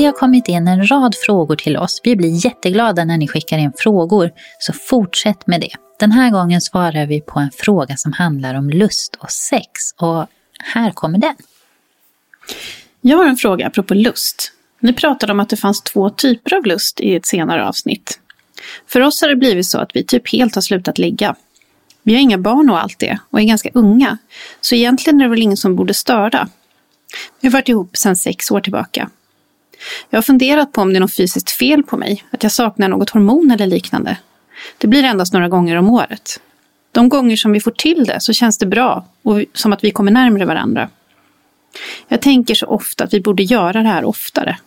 Det har kommit in en rad frågor till oss. Vi blir jätteglada när ni skickar in frågor, så fortsätt med det. Den här gången svarar vi på en fråga som handlar om lust och sex och här kommer den. Jag har en fråga apropå lust. Ni pratade om att det fanns två typer av lust i ett senare avsnitt. För oss har det blivit så att vi typ helt har slutat ligga. Vi har inga barn och allt det och är ganska unga, så egentligen är det väl ingen som borde störa. Vi har varit ihop sedan sex år tillbaka. Jag har funderat på om det är något fysiskt fel på mig, att jag saknar något hormon eller liknande. Det blir endast några gånger om året. De gånger som vi får till det så känns det bra och som att vi kommer närmre varandra. Jag tänker så ofta att vi borde göra det här oftare.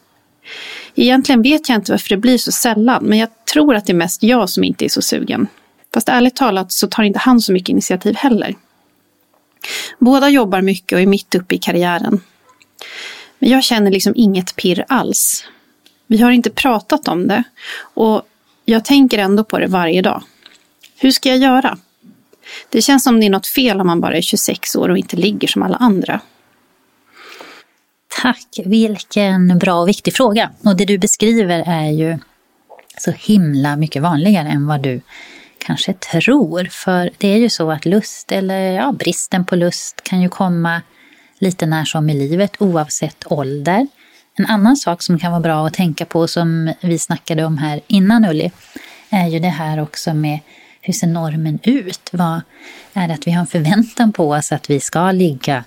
Egentligen vet jag inte varför det blir så sällan, men jag tror att det är mest jag som inte är så sugen. Fast ärligt talat så tar inte han så mycket initiativ heller. Båda jobbar mycket och är mitt uppe i karriären. Men jag känner liksom inget pirr alls. Vi har inte pratat om det och jag tänker ändå på det varje dag. Hur ska jag göra? Det känns som det är något fel om man bara är 26 år och inte ligger som alla andra. Tack, vilken bra och viktig fråga. Och det du beskriver är ju så himla mycket vanligare än vad du kanske tror. För det är ju så att lust, eller ja, bristen på lust, kan ju komma lite när som i livet oavsett ålder. En annan sak som kan vara bra att tänka på som vi snackade om här innan Ulli, är ju det här också med hur ser normen ut? Vad är det att vi har en förväntan på oss att vi ska ligga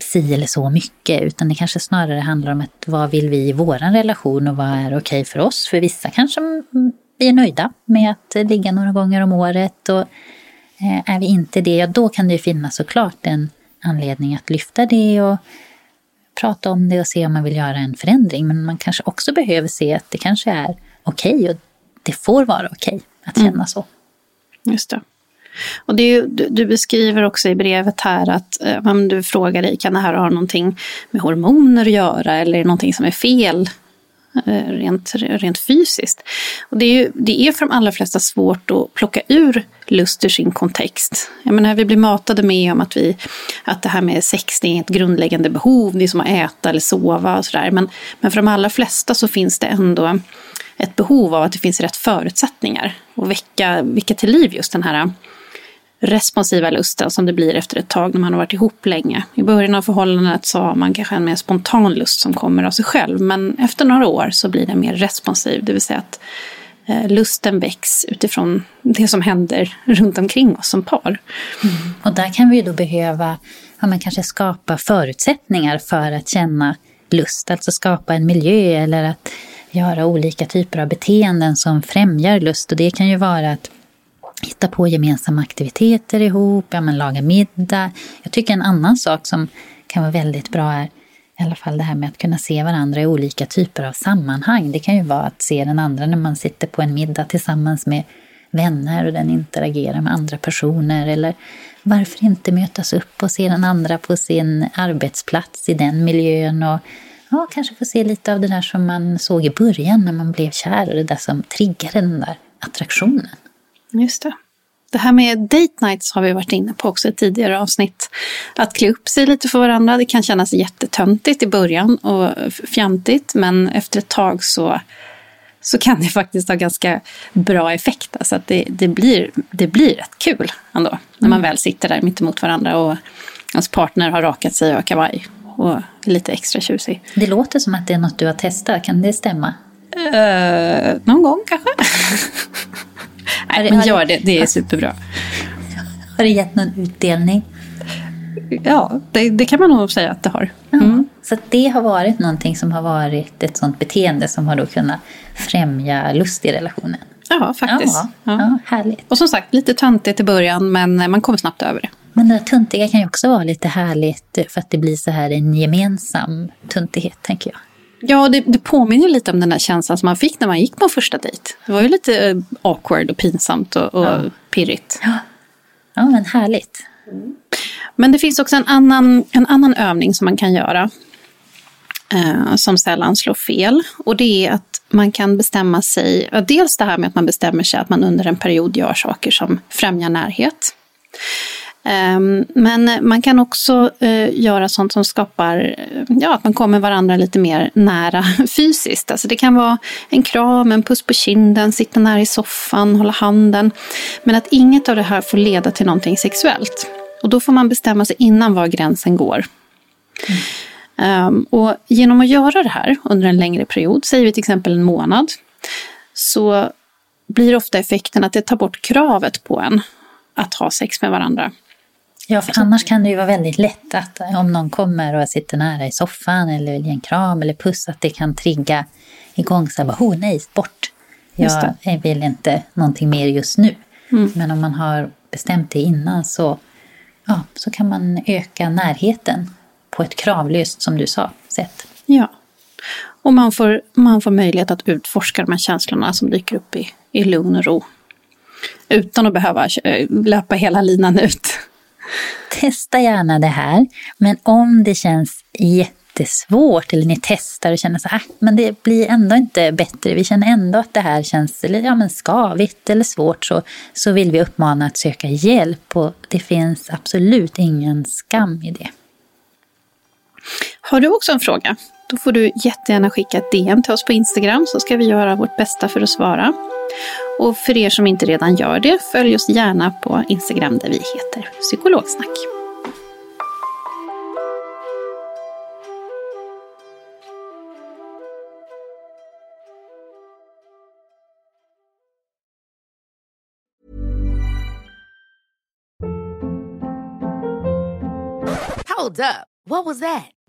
si eller så mycket, utan det kanske snarare handlar om att vad vill vi i våran relation och vad är okej för oss? För vissa kanske vi är nöjda med att ligga några gånger om året och eh, är vi inte det, ja då kan det ju finnas såklart en anledning att lyfta det och prata om det och se om man vill göra en förändring. Men man kanske också behöver se att det kanske är okej okay och det får vara okej okay att känna mm. så. Just det. Och det är, du, du, beskriver också i brevet här att eh, om du frågar dig, kan det här ha någonting med hormoner att göra eller är det någonting som är fel Eh, rent, rent fysiskt? Och det är, ju, det är för de allra flesta svårt att plocka ur lust ur sin kontext. Jag menar, vi blir matade med om att, vi, att det här med sex det är ett grundläggande behov, det är som att äta eller sova och sådär. Men, men för de allra flesta så finns det ändå ett behov av att det finns rätt förutsättningar och väcka, väcka till liv just den här responsiva lusten som det blir efter ett tag när man har varit ihop länge. I början av förhållandet så har man kanske en mer spontan lust som kommer av sig själv men efter några år så blir den mer responsiv, det vill säga att eh, lusten väcks utifrån det som händer runt omkring oss som par. Mm. Och där kan vi ju då behöva ja, men kanske skapa förutsättningar för att känna lust, alltså skapa en miljö eller att göra olika typer av beteenden som främjar lust. Och det kan ju vara att hitta på gemensamma aktiviteter ihop, ja, men laga middag. Jag tycker en annan sak som kan vara väldigt bra är i alla fall det här med att kunna se varandra i olika typer av sammanhang. Det kan ju vara att se den andra när man sitter på en middag tillsammans med vänner och den interagerar med andra personer. Eller varför inte mötas upp och se den andra på sin arbetsplats i den miljön. Och ja, kanske få se lite av det där som man såg i början när man blev kär och det där som triggade den där attraktionen. Just det. Det här med date nights har vi varit inne på också i tidigare avsnitt. Att klä upp sig lite för varandra, det kan kännas jättetöntigt i början och fjantigt, men efter ett tag så, så kan det faktiskt ha ganska bra effekt. Alltså att det, det, blir, det blir rätt kul ändå, när man mm. väl sitter där mitt emot varandra och ens partner har rakat sig och har kavaj och är lite extra tjusig. Det låter som att det är något du har testat, kan det stämma? Uh, någon gång kanske. Nej, men gör det, det är superbra. Har det gett någon utdelning? Ja, det, det kan man nog säga att det har. Mm. Så det har varit någonting som har varit ett sånt beteende som har då kunnat främja lust i relationen? Ja, faktiskt. Ja, ja. ja härligt. Och som sagt, lite töntigt i början men man kommer snabbt över det. Men det tuntiga kan ju också vara lite härligt för att det blir så här en gemensam tuntighet, tänker jag. Ja, det, det påminner lite om den där känslan som man fick när man gick på första dejt. Det var ju lite eh, awkward och pinsamt och, och ja. pirrigt. Ja. ja, men härligt. Men det finns också en annan, en annan övning som man kan göra. Eh, som sällan slår fel. Och det är att man kan bestämma sig, dels det här med att man bestämmer sig att man under en period gör saker som främjar närhet. Ehm, men man kan också eh, göra sånt som skapar eh, ja, att man kommer varandra lite mer nära fysiskt. Alltså det kan vara en kram, en puss på kinden, sitta nära i soffan, hålla handen. Men att inget av det här får leda till någonting sexuellt. Och då får man bestämma sig innan var gränsen går. Mm. Um, och genom att göra det här under en längre period, säger vi till exempel en månad, så blir ofta effekten att det tar bort kravet på en att ha sex med varandra. Ja, för annars kan det ju vara väldigt lätt att om någon kommer och sitter nära i soffan eller vill ge en kram eller puss, att det kan trigga igång så här, oh nej, bort. Jag vill inte någonting mer just nu. Mm. Men om man har bestämt det innan så, ja, så kan man öka närheten på ett kravlöst, som du sa, sätt. Ja, och man får, man får möjlighet att utforska de här känslorna som dyker upp i, i lugn och ro. Utan att behöva löpa hela linan ut. Testa gärna det här, men om det känns jättesvårt eller ni testar och känner så här, ah, men det blir ändå inte bättre, vi känner ändå att det här känns eller, ja, men skavigt eller svårt, så, så vill vi uppmana att söka hjälp och det finns absolut ingen skam i det. Har du också en fråga? Då får du jättegärna skicka ett DM till oss på Instagram så ska vi göra vårt bästa för att svara. Och för er som inte redan gör det, följ oss gärna på Instagram där vi heter Psykologsnack. Hold up. What was that?